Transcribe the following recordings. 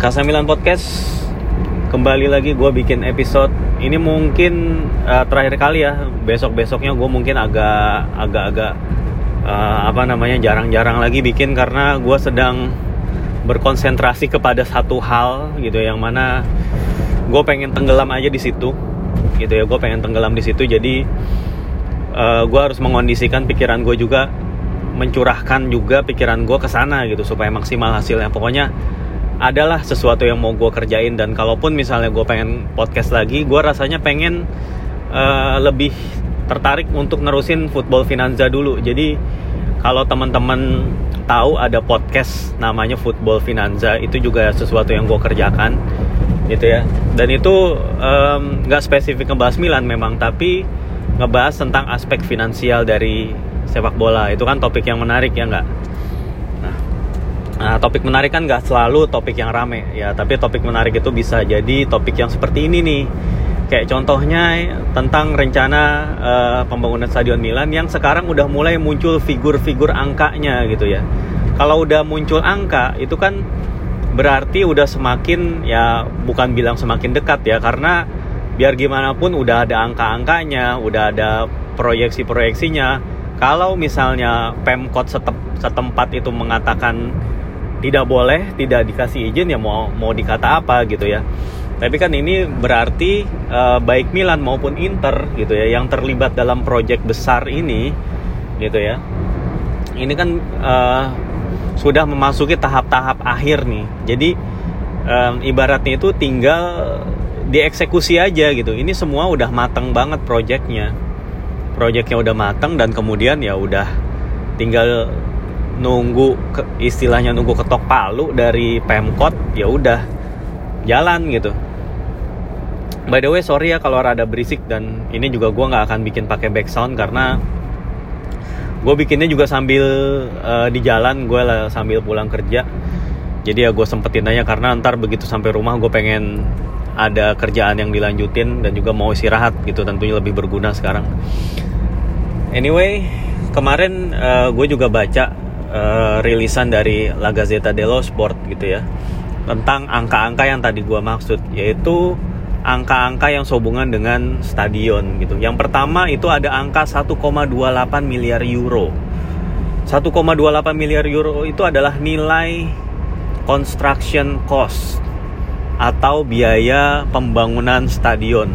Kasamilan Podcast. Kembali lagi gue bikin episode. Ini mungkin uh, terakhir kali ya. Besok besoknya gue mungkin agak agak agak uh, apa namanya jarang-jarang lagi bikin karena gue sedang berkonsentrasi kepada satu hal gitu yang mana gue pengen tenggelam aja di situ gitu ya. Gue pengen tenggelam di situ. Jadi uh, gue harus mengondisikan pikiran gue juga mencurahkan juga pikiran gue ke sana gitu supaya maksimal hasilnya. Pokoknya adalah sesuatu yang mau gue kerjain dan kalaupun misalnya gue pengen podcast lagi gue rasanya pengen uh, lebih tertarik untuk nerusin football finanza dulu. Jadi kalau teman-teman tahu ada podcast namanya football finanza itu juga sesuatu yang gue kerjakan gitu ya. Dan itu nggak um, spesifik ngebahas Milan memang tapi ngebahas tentang aspek finansial dari sepak bola. Itu kan topik yang menarik ya nggak Nah, topik menarik kan nggak selalu topik yang rame ya, tapi topik menarik itu bisa jadi topik yang seperti ini nih. Kayak contohnya tentang rencana uh, pembangunan Stadion Milan yang sekarang udah mulai muncul figur-figur angkanya gitu ya. Kalau udah muncul angka itu kan berarti udah semakin ya bukan bilang semakin dekat ya karena biar gimana pun udah ada angka-angkanya, udah ada proyeksi-proyeksinya. Kalau misalnya Pemkot setempat itu mengatakan tidak boleh tidak dikasih izin ya mau mau dikata apa gitu ya. Tapi kan ini berarti uh, baik Milan maupun Inter gitu ya yang terlibat dalam proyek besar ini gitu ya. Ini kan uh, sudah memasuki tahap-tahap akhir nih. Jadi um, ibaratnya itu tinggal dieksekusi aja gitu. Ini semua udah matang banget proyeknya proyeknya udah matang dan kemudian ya udah tinggal nunggu ke, istilahnya nunggu ketok palu dari Pemkot ya udah jalan gitu. By the way sorry ya kalau rada berisik dan ini juga gue nggak akan bikin pakai background karena gue bikinnya juga sambil uh, di jalan gue lah sambil pulang kerja. Jadi ya gue sempetin aja karena ntar begitu sampai rumah gue pengen ada kerjaan yang dilanjutin dan juga mau istirahat gitu tentunya lebih berguna sekarang. Anyway kemarin uh, gue juga baca uh, rilisan dari La Gazzetta dello Sport gitu ya tentang angka-angka yang tadi gue maksud yaitu angka-angka yang sehubungan dengan stadion gitu. Yang pertama itu ada angka 1,28 miliar euro. 1,28 miliar euro itu adalah nilai construction cost atau biaya pembangunan stadion.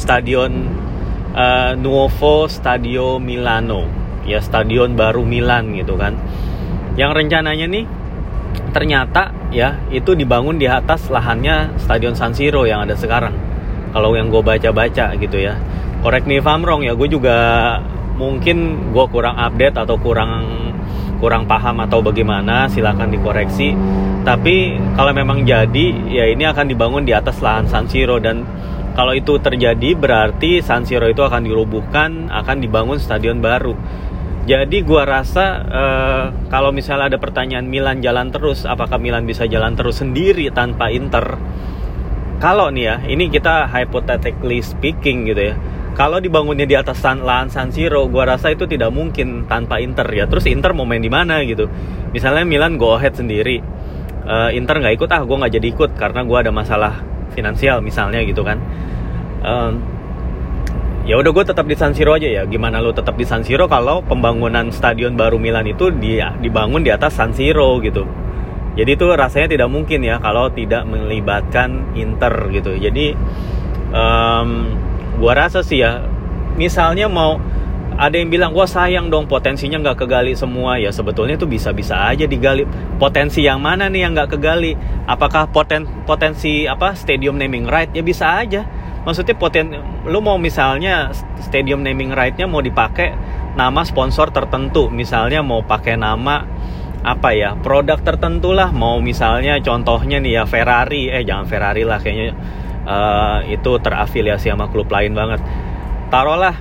Stadion uh, Nuovo Stadio Milano ya stadion baru Milan gitu kan. Yang rencananya nih ternyata ya itu dibangun di atas lahannya stadion San Siro yang ada sekarang. Kalau yang gue baca-baca gitu ya. Correct me if ya gue juga mungkin gue kurang update atau kurang kurang paham atau bagaimana silahkan dikoreksi. Tapi kalau memang jadi ya ini akan dibangun di atas lahan San Siro. Dan kalau itu terjadi berarti San Siro itu akan dirubuhkan akan dibangun stadion baru jadi gua rasa uh, kalau misalnya ada pertanyaan Milan jalan terus, apakah Milan bisa jalan terus sendiri tanpa Inter? Kalau nih ya, ini kita hypothetically speaking gitu ya. Kalau dibangunnya di atas san, lahan San Siro, gua rasa itu tidak mungkin tanpa Inter ya. Terus Inter mau main di mana gitu? Misalnya Milan go ahead sendiri, uh, Inter nggak ikut ah, gue nggak jadi ikut karena gue ada masalah finansial misalnya gitu kan. Uh, ya udah gue tetap di San Siro aja ya. Gimana lo tetap di San Siro kalau pembangunan stadion baru Milan itu dia dibangun di atas San Siro gitu? Jadi itu rasanya tidak mungkin ya kalau tidak melibatkan Inter gitu. Jadi um, gue rasa sih ya misalnya mau ada yang bilang wah sayang dong potensinya nggak kegali semua. Ya sebetulnya itu bisa-bisa aja digali. Potensi yang mana nih yang nggak kegali? Apakah poten potensi apa stadium naming right? Ya bisa aja maksudnya poten lu mau misalnya stadium naming right-nya mau dipakai nama sponsor tertentu. Misalnya mau pakai nama apa ya produk tertentu lah mau misalnya contohnya nih ya Ferrari. Eh jangan Ferrari lah kayaknya uh, itu terafiliasi sama klub lain banget. Taruhlah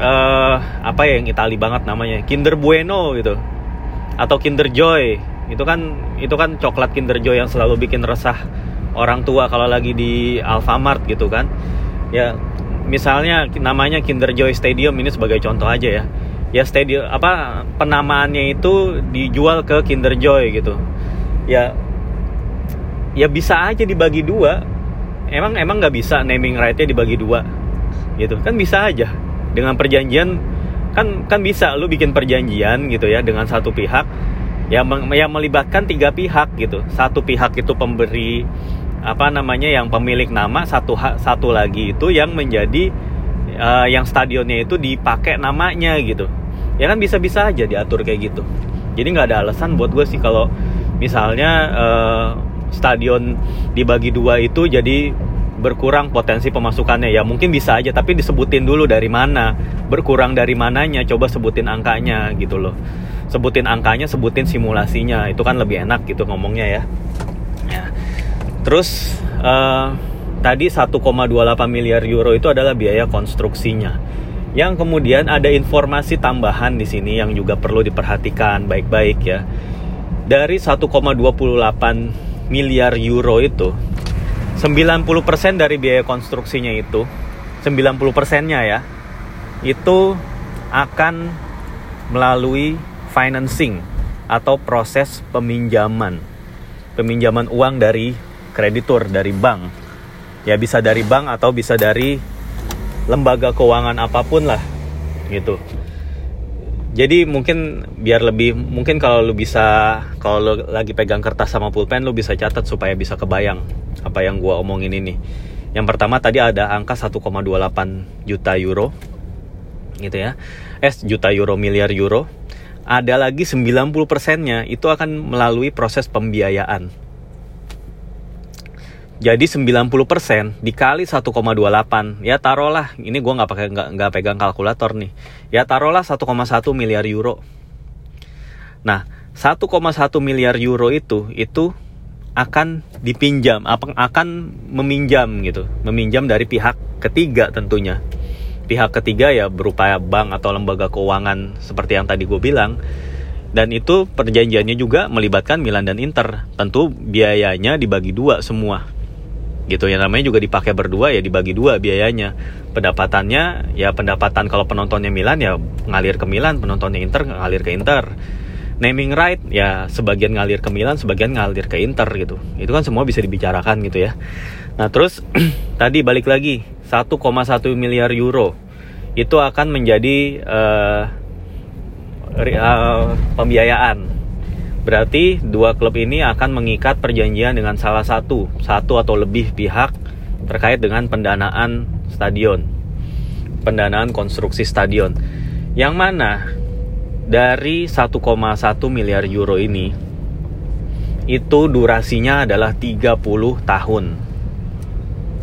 uh, apa ya yang Itali banget namanya Kinder Bueno gitu. Atau Kinder Joy. Itu kan itu kan coklat Kinder Joy yang selalu bikin resah orang tua kalau lagi di Alfamart gitu kan ya misalnya namanya Kinder Joy Stadium ini sebagai contoh aja ya. Ya stadium apa penamaannya itu dijual ke Kinder Joy gitu. Ya ya bisa aja dibagi dua. Emang emang nggak bisa naming right-nya dibagi dua gitu. Kan bisa aja. Dengan perjanjian kan kan bisa lu bikin perjanjian gitu ya dengan satu pihak. Yang yang melibatkan tiga pihak gitu. Satu pihak itu pemberi apa namanya yang pemilik nama satu satu lagi itu yang menjadi uh, yang stadionnya itu dipakai namanya gitu. Ya kan bisa-bisa aja diatur kayak gitu. Jadi nggak ada alasan buat gue sih kalau misalnya uh, stadion dibagi dua itu jadi berkurang potensi pemasukannya. Ya mungkin bisa aja tapi disebutin dulu dari mana. Berkurang dari mananya coba sebutin angkanya gitu loh. Sebutin angkanya sebutin simulasinya. Itu kan lebih enak gitu ngomongnya ya, ya. Terus uh, tadi 1,28 miliar euro itu adalah biaya konstruksinya. Yang kemudian ada informasi tambahan di sini yang juga perlu diperhatikan baik-baik ya. Dari 1,28 miliar euro itu 90% dari biaya konstruksinya itu 90 persennya ya itu akan melalui financing atau proses peminjaman. Peminjaman uang dari kreditur dari bank. Ya bisa dari bank atau bisa dari lembaga keuangan apa pun lah gitu. Jadi mungkin biar lebih mungkin kalau lu bisa kalau lu lagi pegang kertas sama pulpen lu bisa catat supaya bisa kebayang apa yang gua omongin ini. Yang pertama tadi ada angka 1,28 juta euro gitu ya. Eh juta euro miliar euro. Ada lagi 90 persennya itu akan melalui proses pembiayaan jadi 90% dikali 1,28 ya taruhlah. Ini gue nggak pakai nggak pegang kalkulator nih. Ya taruhlah 1,1 miliar euro. Nah 1,1 miliar euro itu itu akan dipinjam apa akan meminjam gitu. Meminjam dari pihak ketiga tentunya. Pihak ketiga ya berupa bank atau lembaga keuangan seperti yang tadi gue bilang. Dan itu perjanjiannya juga melibatkan Milan dan Inter. Tentu biayanya dibagi dua semua gitu. Yang namanya juga dipakai berdua ya dibagi dua biayanya. Pendapatannya ya pendapatan kalau penontonnya Milan ya ngalir ke Milan penontonnya Inter ngalir ke Inter. Naming right ya sebagian ngalir ke Milan sebagian ngalir ke Inter gitu. Itu kan semua bisa dibicarakan gitu ya. Nah terus tadi balik lagi 1,1 miliar euro. Itu akan menjadi uh, uh, pembiayaan Berarti dua klub ini akan mengikat perjanjian dengan salah satu, satu atau lebih pihak terkait dengan pendanaan stadion. Pendanaan konstruksi stadion. Yang mana dari 1,1 miliar euro ini itu durasinya adalah 30 tahun.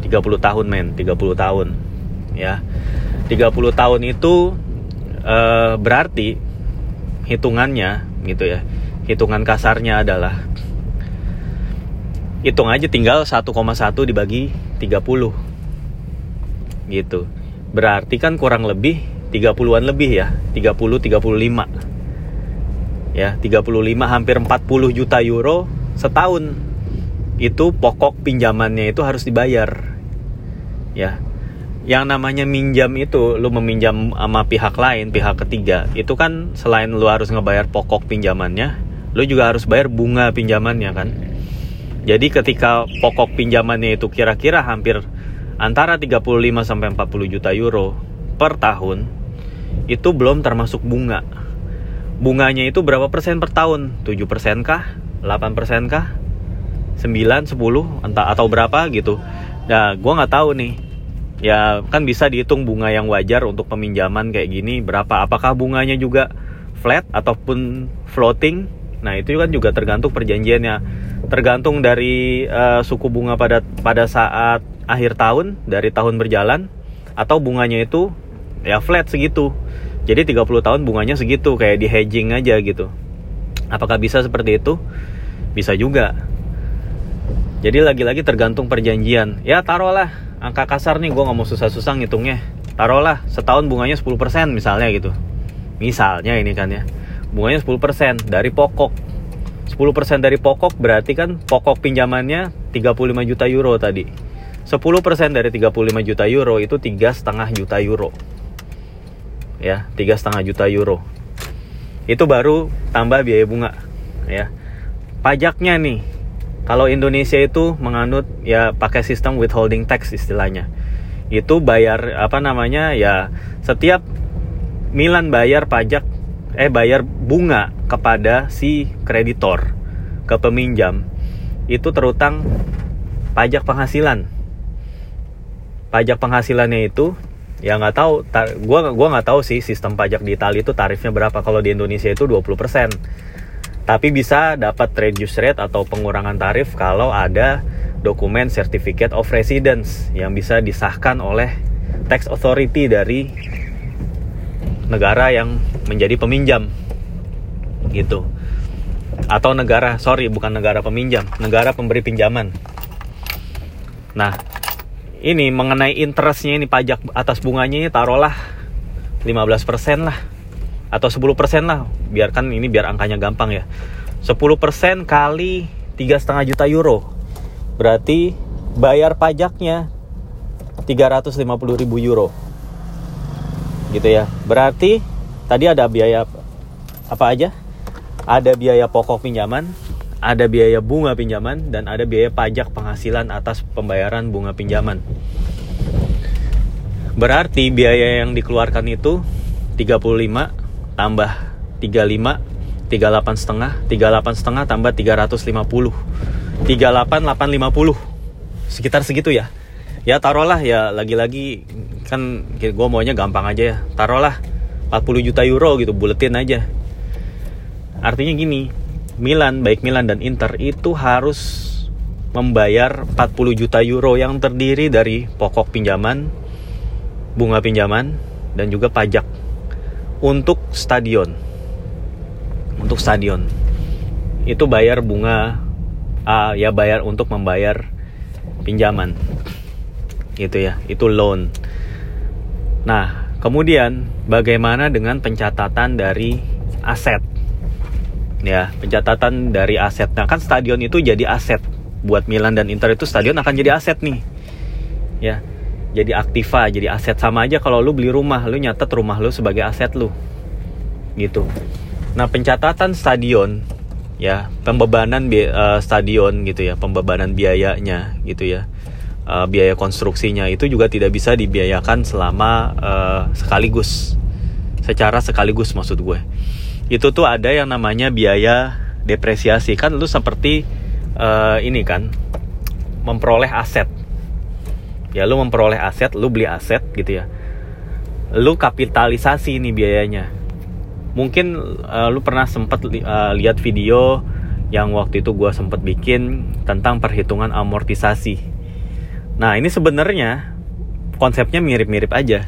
30 tahun men, 30 tahun. Ya. 30 tahun itu e, berarti hitungannya gitu ya hitungan kasarnya adalah hitung aja tinggal 1,1 dibagi 30 gitu. Berarti kan kurang lebih 30-an lebih ya 30 35 ya 35 hampir 40 juta euro setahun. Itu pokok pinjamannya itu harus dibayar. Ya. Yang namanya minjam itu lu meminjam sama pihak lain pihak ketiga itu kan selain lu harus ngebayar pokok pinjamannya lo juga harus bayar bunga pinjamannya kan? Jadi ketika pokok pinjamannya itu kira-kira hampir antara 35 sampai 40 juta euro per tahun itu belum termasuk bunga. Bunganya itu berapa persen per tahun? 7 persen kah? 8 persen kah? 9 10 entah atau berapa gitu. Nah gue nggak tahu nih. Ya kan bisa dihitung bunga yang wajar untuk peminjaman kayak gini berapa? Apakah bunganya juga flat ataupun floating Nah itu kan juga tergantung perjanjiannya, tergantung dari uh, suku bunga pada pada saat akhir tahun dari tahun berjalan atau bunganya itu ya flat segitu. Jadi 30 tahun bunganya segitu kayak di hedging aja gitu. Apakah bisa seperti itu? Bisa juga. Jadi lagi-lagi tergantung perjanjian. Ya taruhlah angka kasar nih gue nggak mau susah-susah ngitungnya. Taruhlah setahun bunganya 10% misalnya gitu. Misalnya ini kan ya bunganya 10% dari pokok. 10% dari pokok berarti kan pokok pinjamannya 35 juta euro tadi. 10% dari 35 juta euro itu tiga setengah juta euro. Ya tiga setengah juta euro. Itu baru tambah biaya bunga ya. Pajaknya nih Kalau Indonesia itu menganut ya pakai sistem withholding tax istilahnya. Itu bayar apa namanya ya setiap Milan bayar pajak eh bayar bunga kepada si kreditor ke peminjam itu terutang pajak penghasilan. Pajak penghasilannya itu ya nggak tahu gua gua nggak tahu sih sistem pajak di Italia itu tarifnya berapa kalau di Indonesia itu 20% tapi bisa dapat reduce rate atau pengurangan tarif kalau ada dokumen certificate of residence yang bisa disahkan oleh tax authority dari negara yang menjadi peminjam. Gitu. Atau negara sorry bukan negara peminjam negara pemberi pinjaman. Nah ini mengenai interestnya ini pajak atas bunganya ini taruhlah 15% lah. Atau 10% lah. Biarkan ini biar angkanya gampang ya. 10% kali tiga setengah juta euro. Berarti bayar pajaknya 350 ribu euro gitu ya. Berarti tadi ada biaya apa aja? Ada biaya pokok pinjaman ada biaya bunga pinjaman dan ada biaya pajak penghasilan atas pembayaran bunga pinjaman. Berarti biaya yang dikeluarkan itu 35 tambah 35 38 setengah 38 setengah tambah 350 38 850 sekitar segitu ya ya taruhlah ya lagi-lagi kan gue maunya gampang aja ya. Taruhlah 40 juta euro gitu buletin aja. Artinya gini Milan baik Milan dan Inter itu harus membayar 40 juta euro yang terdiri dari pokok pinjaman bunga pinjaman dan juga pajak untuk stadion. Untuk stadion. Itu bayar bunga uh, ya bayar untuk membayar pinjaman gitu ya itu loan. Nah kemudian bagaimana dengan pencatatan dari aset? Ya pencatatan dari aset. Nah kan stadion itu jadi aset. Buat Milan dan Inter itu stadion akan jadi aset nih. Ya jadi aktiva jadi aset. Sama aja kalau lu beli rumah lu nyatet rumah lu sebagai aset lu. Gitu. Nah pencatatan stadion ya pembebanan uh, stadion gitu ya pembebanan biayanya gitu ya uh, biaya konstruksinya itu juga tidak bisa dibiayakan selama uh, sekaligus. Secara sekaligus maksud gue. Itu tuh ada yang namanya biaya depresiasi. Kan lu seperti uh, ini kan memperoleh aset. Ya lu memperoleh aset lu beli aset gitu ya. Lu kapitalisasi ini biayanya. Mungkin uh, lu pernah sempat li uh, lihat video yang waktu itu gue sempat bikin tentang perhitungan amortisasi nah ini sebenarnya konsepnya mirip-mirip aja.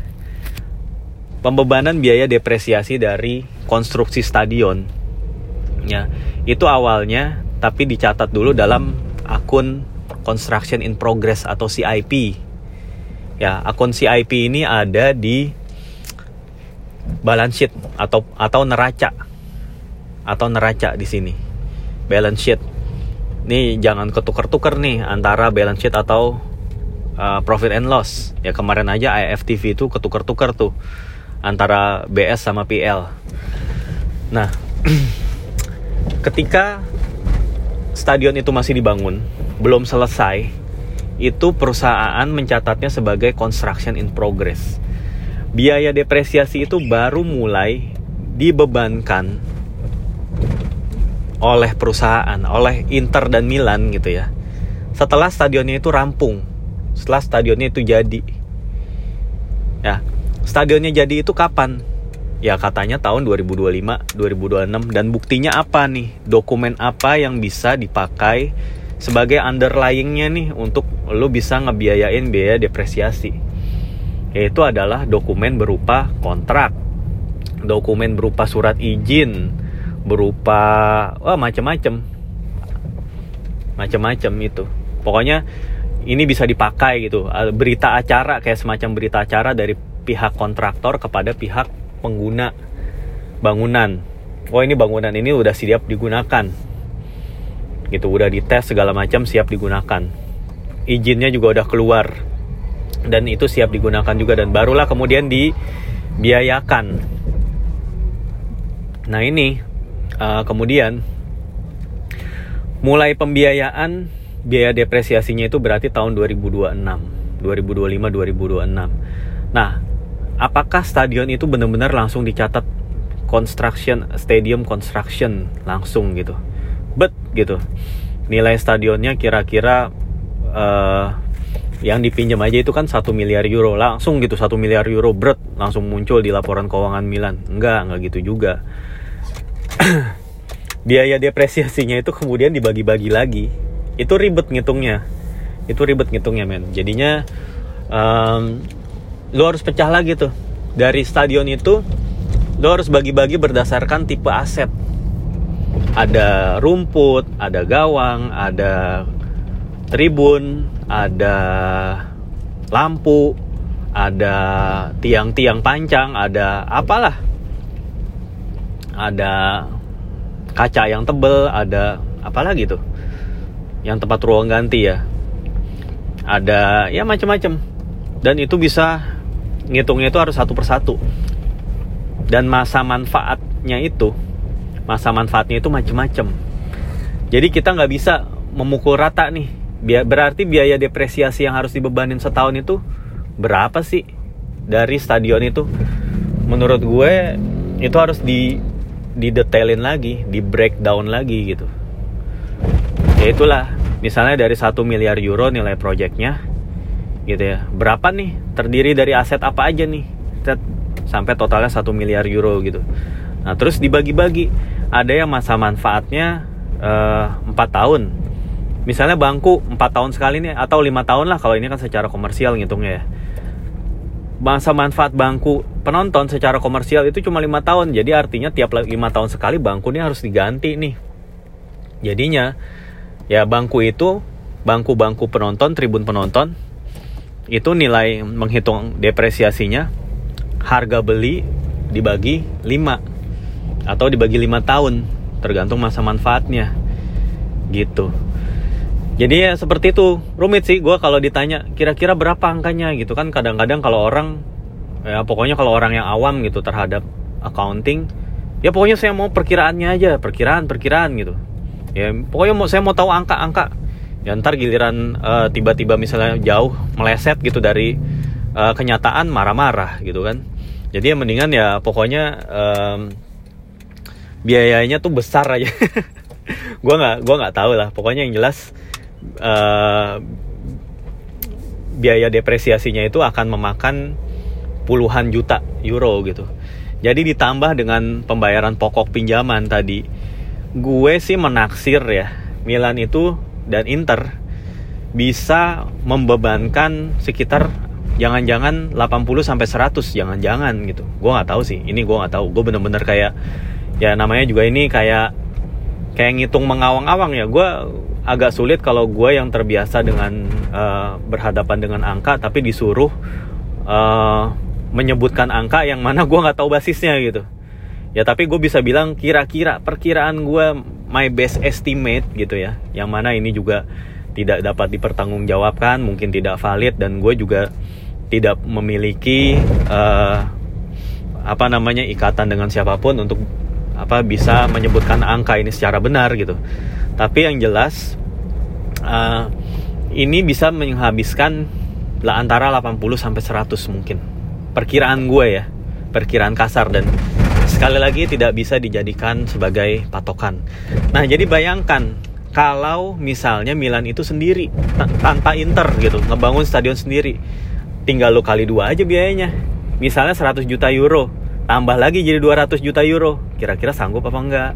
Pembebanan biaya depresiasi dari konstruksi stadion. Ya itu awalnya tapi dicatat dulu dalam akun construction in progress atau CIP ya akun CIP ini ada di balance sheet atau atau neraca. Atau neraca di sini. Balance sheet. Nih jangan ketuker-tuker nih antara balance sheet atau uh, profit and loss ya kemarin aja IFTV itu ketuker-tuker tuh antara BS sama PL nah ketika stadion itu masih dibangun belum selesai itu perusahaan mencatatnya sebagai construction in progress. Biaya depresiasi itu baru mulai dibebankan oleh perusahaan, oleh Inter dan Milan gitu ya. Setelah stadionnya itu rampung, setelah stadionnya itu jadi. Ya, stadionnya jadi itu kapan? Ya katanya tahun 2025, 2026 dan buktinya apa nih? Dokumen apa yang bisa dipakai sebagai underlyingnya nih untuk lo bisa ngebiayain biaya depresiasi yaitu adalah dokumen berupa kontrak dokumen berupa surat izin berupa wah macam-macam macam-macam itu pokoknya ini bisa dipakai gitu. Berita acara kayak semacam berita acara dari pihak kontraktor kepada pihak pengguna bangunan. Oh ini bangunan ini udah siap digunakan. Gitu udah dites segala macam siap digunakan. Izinnya juga udah keluar. Dan itu siap digunakan juga dan barulah kemudian dibiayakan. Nah ini uh, kemudian mulai pembiayaan biaya depresiasinya itu berarti tahun 2026 2025 2026 nah apakah stadion itu benar-benar langsung dicatat construction stadium construction langsung gitu? Bet gitu. Nilai stadionnya kira-kira uh, yang dipinjam aja itu kan satu miliar euro. Langsung gitu satu miliar euro berat langsung muncul di laporan keuangan Milan. Enggak enggak gitu juga. Biaya depresiasinya itu kemudian dibagi-bagi lagi itu ribet ngitungnya. Itu ribet ngitungnya men. Jadinya um, lo harus pecah lagi tuh. Dari stadion itu lo harus bagi-bagi berdasarkan tipe aset. Ada rumput ada gawang ada tribun ada lampu ada tiang-tiang pancang ada apalah. Ada kaca yang tebel ada apa lagi tuh yang tempat ruang ganti ya. Ada ya macam-macam dan itu bisa ngitungnya itu harus satu persatu. Dan masa manfaatnya itu masa manfaatnya itu macam-macam jadi kita nggak bisa memukul rata nih. Berarti biaya depresiasi yang harus dibebanin setahun itu berapa sih dari stadion itu? Menurut gue itu harus di didetailin lagi, di breakdown lagi gitu. Ya itulah, misalnya dari satu miliar euro nilai proyeknya, gitu ya. Berapa nih? Terdiri dari aset apa aja nih? Sampai totalnya satu miliar euro gitu. Nah terus dibagi-bagi. Ada yang masa manfaatnya eh, empat uh, tahun. Misalnya bangku empat tahun sekali nih atau lima tahun lah kalau ini kan secara komersial ngitungnya ya masa manfaat bangku penonton secara komersial itu cuma lima tahun jadi artinya tiap lima tahun sekali bangku ini harus diganti nih jadinya ya bangku itu bangku-bangku penonton tribun penonton itu nilai menghitung depresiasinya harga beli dibagi 5 atau dibagi lima tahun tergantung masa manfaatnya gitu. Jadi ya seperti itu. Rumit sih gue kalau ditanya kira-kira berapa angkanya? gitu kan kadang-kadang kalau orang ya pokoknya kalau orang yang awam gitu terhadap accounting ya pokoknya saya mau perkiraannya aja perkiraan perkiraan gitu ya pokoknya mau saya mau tahu angka-angka. Ya ntar giliran uh, tiba-tiba misalnya jauh meleset gitu dari uh, kenyataan marah-marah gitu kan. Jadi ya mendingan ya pokoknya um, biayanya tuh besar aja. Gue nggak gue nggak tahu lah. Pokoknya yang jelas uh, biaya depresiasinya itu akan memakan puluhan juta euro gitu. Jadi ditambah dengan pembayaran pokok pinjaman tadi, gue sih menaksir ya Milan itu dan Inter bisa membebankan sekitar jangan-jangan 80 sampai 100 jangan-jangan gitu. Gue nggak tahu sih. Ini gue nggak tahu. Gue bener-bener kayak ya namanya juga ini kayak kayak ngitung mengawang-awang ya. Gue agak sulit kalau gue yang terbiasa dengan uh, berhadapan dengan angka tapi disuruh uh, menyebutkan angka yang mana gue nggak tahu basisnya gitu ya tapi gue bisa bilang kira-kira perkiraan gue my best estimate gitu ya yang mana ini juga tidak dapat dipertanggungjawabkan mungkin tidak valid dan gue juga tidak memiliki uh, apa namanya ikatan dengan siapa pun untuk apa bisa menyebutkan angka ini secara benar gitu tapi yang jelas uh, ini bisa menghabiskan lah antara 80 sampai 100 mungkin. Perkiraan gue ya, perkiraan kasar dan sekali lagi tidak bisa dijadikan sebagai patokan. Nah, jadi bayangkan kalau misalnya Milan itu sendiri tanpa Inter gitu, ngebangun stadion sendiri. Tinggal lo kali dua aja biayanya. Misalnya 100 juta euro, tambah lagi jadi 200 juta euro. Kira-kira sanggup apa enggak?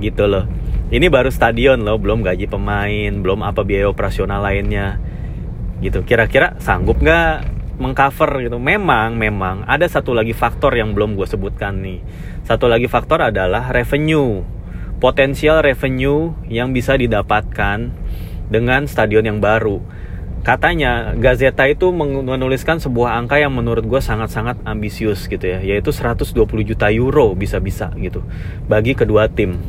Gitu loh ini baru stadion loh belum gaji pemain belum apa biaya operasional lainnya gitu kira-kira sanggup nggak mengcover gitu. Memang memang ada satu lagi faktor yang belum gue sebutkan nih. Satu lagi faktor adalah revenue. Potensial revenue yang bisa didapatkan dengan stadion yang baru. Katanya Gazeta itu menuliskan sebuah angka yang menurut gue sangat-sangat ambisius gitu ya yaitu 120 juta euro bisa-bisa gitu bagi kedua tim.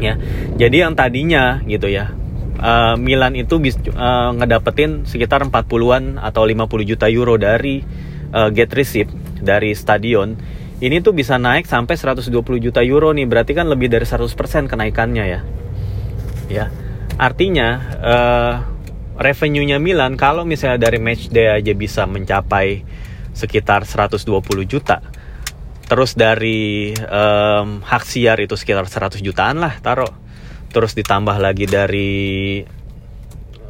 Ya jadi yang tadinya gitu ya uh, Milan itu bis, uh, ngedapetin sekitar 40-an atau 50 juta euro dari uh, get receipt dari stadion. Ini tuh bisa naik sampai 120 juta euro nih berarti kan lebih dari 100% kenaikannya ya. Ya artinya uh, revenue-nya Milan kalau misalnya dari match day aja bisa mencapai sekitar 120 juta terus dari um, hak siar itu sekitar 100 jutaan lah taruh terus ditambah lagi dari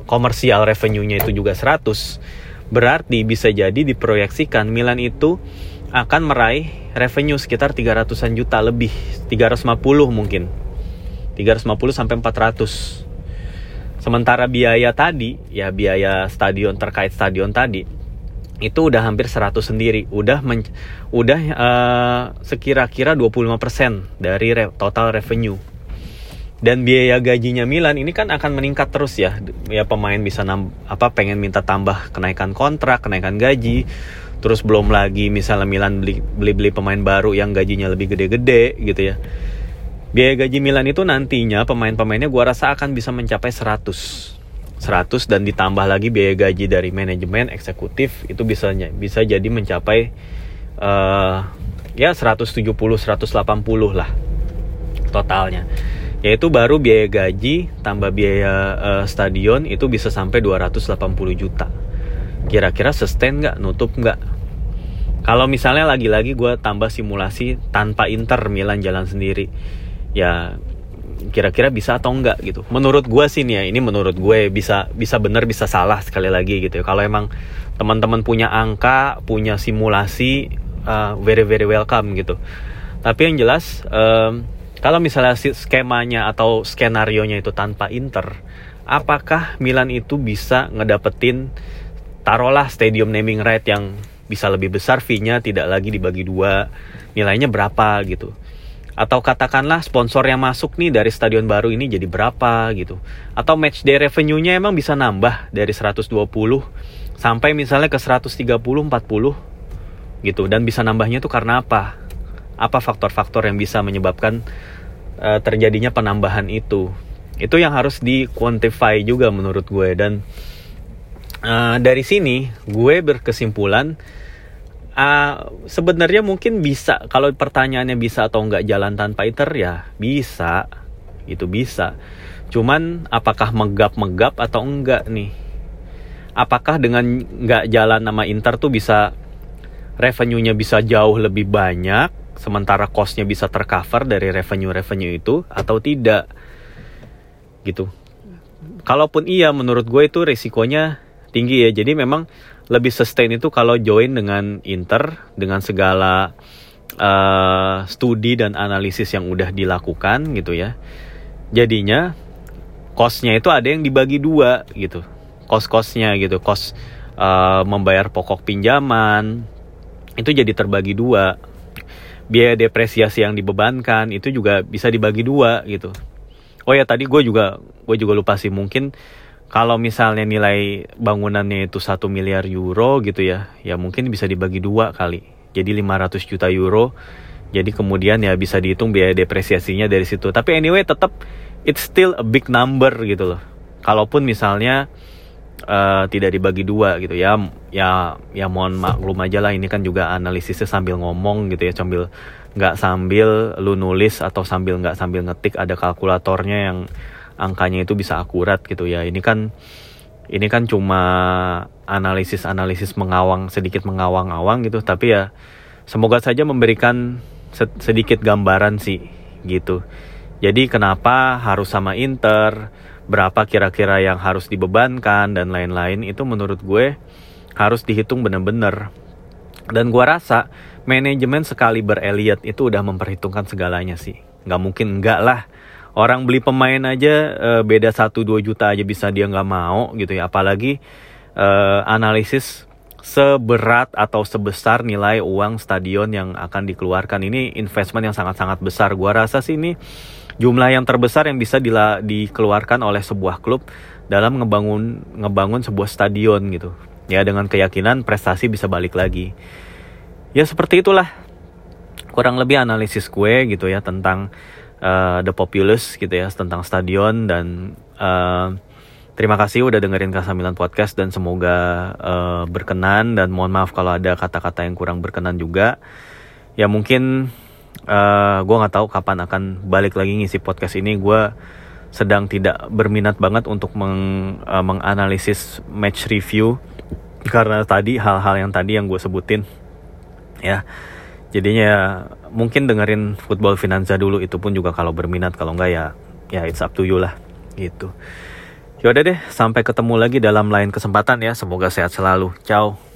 komersial revenue-nya itu juga 100 berarti bisa jadi diproyeksikan Milan itu akan meraih revenue sekitar 300-an juta lebih 350 mungkin. 350 sampai 400 Sementara biaya tadi, ya biaya stadion terkait stadion tadi, itu udah hampir 100 sendiri, udah men, udah uh, sekira-kira 25% dari re, total revenue. Dan biaya gajinya Milan ini kan akan meningkat terus ya. Ya pemain bisa nam, apa pengen minta tambah kenaikan kontrak, kenaikan gaji. Terus belum lagi misalnya Milan beli beli, beli pemain baru yang gajinya lebih gede-gede gitu ya biaya gaji Milan itu nantinya pemain-pemainnya gue rasa akan bisa mencapai 100 100 dan ditambah lagi biaya gaji dari manajemen eksekutif itu bisa bisa jadi mencapai uh, ya 170 180 lah totalnya yaitu baru biaya gaji tambah biaya uh, stadion itu bisa sampai 280 juta kira-kira sustain nggak nutup nggak kalau misalnya lagi-lagi gue tambah simulasi tanpa Inter Milan jalan sendiri ya kira-kira bisa atau enggak gitu. Menurut gue sih nih ya, ini menurut gue bisa bisa benar bisa salah sekali lagi gitu ya. Kalau emang teman-teman punya angka, punya simulasi, uh, very very welcome gitu. Tapi yang jelas um, kalau misalnya skemanya atau skenario nya itu tanpa Inter, apakah Milan itu bisa ngedapetin taruhlah stadium naming right yang bisa lebih besar fee-nya tidak lagi dibagi dua, nilainya berapa gitu. Atau katakanlah sponsor yang masuk nih dari stadion baru ini jadi berapa gitu. Atau match day revenue-nya emang bisa nambah dari 120 sampai misalnya ke 130 40 gitu. Dan bisa nambahnya tuh karena apa apa faktor-faktor yang bisa menyebabkan uh, terjadinya penambahan itu. Itu yang harus di quantify juga menurut gue. Dan uh, dari sini gue berkesimpulan uh, sebenarnya mungkin bisa kalau pertanyaannya bisa atau nggak jalan tanpa Inter ya bisa. Itu bisa. Cuman apakah megap-megap atau enggak nih? Apakah dengan nggak jalan nama Inter tuh bisa revenue-nya bisa jauh lebih banyak sementara cost-nya bisa tercover dari revenue-revenue itu atau tidak gitu kalaupun iya menurut gue itu risikonya tinggi ya jadi memang lebih sustain itu kalau join dengan Inter dengan segala uh, studi dan analisis yang udah dilakukan gitu ya. Jadinya costnya itu ada yang dibagi dua gitu. Cost-costnya gitu, cost uh, membayar pokok pinjaman itu jadi terbagi dua. Biaya depresiasi yang dibebankan itu juga bisa dibagi dua gitu. Oh ya tadi gue juga gue juga lupa sih mungkin kalau misalnya nilai bangunannya itu satu miliar euro gitu ya, ya mungkin bisa dibagi dua kali. Jadi 500 juta euro. Jadi kemudian ya bisa dihitung biaya depresiasinya dari situ. Tapi anyway tetap it's still a big number gitu loh. Kalaupun misalnya uh, tidak dibagi dua gitu ya, ya ya mohon maklum aja lah ini kan juga analisisnya sambil ngomong gitu ya, sambil nggak sambil lu nulis atau sambil nggak sambil ngetik ada kalkulatornya yang angkanya itu bisa akurat gitu ya. Ini kan ini kan cuma analisis-analisis mengawang sedikit mengawang-awang gitu. Tapi ya semoga saja memberikan sedikit gambaran sih gitu. Jadi kenapa harus sama Inter berapa kira-kira yang harus dibebankan dan lain-lain itu menurut gue harus dihitung bener-bener. Dan gue rasa manajemen sekali bereliat itu udah memperhitungkan segalanya sih. Nggak mungkin enggak lah. Orang beli pemain aja uh, beda 1-2 juta aja bisa dia nggak mau gitu ya. Apalagi uh, analisis seberat atau sebesar nilai uang stadion yang akan dikeluarkan. Ini investment yang sangat-sangat besar. Gua rasa sih ini jumlah yang terbesar yang bisa dila, dikeluarkan oleh sebuah klub dalam ngebangun ngebangun sebuah stadion gitu. Ya dengan keyakinan prestasi bisa balik lagi. Ya seperti itulah. Kurang lebih analisis gue gitu ya tentang uh, The Populous gitu ya tentang stadion dan uh, terima kasih udah dengerin Kasamilan Podcast dan semoga uh, berkenan dan mohon maaf kalau ada kata-kata yang kurang berkenan juga. Ya mungkin uh, gue nggak tahu kapan akan balik lagi ngisi podcast ini gue sedang tidak berminat banget untuk meng, uh, menganalisis match review karena tadi hal-hal yang tadi yang gue sebutin ya jadinya mungkin dengerin football finanza dulu itu pun juga kalau berminat kalau enggak ya ya it's up to you lah gitu Yaudah deh, sampai ketemu lagi dalam lain kesempatan ya. Semoga sehat selalu. Ciao.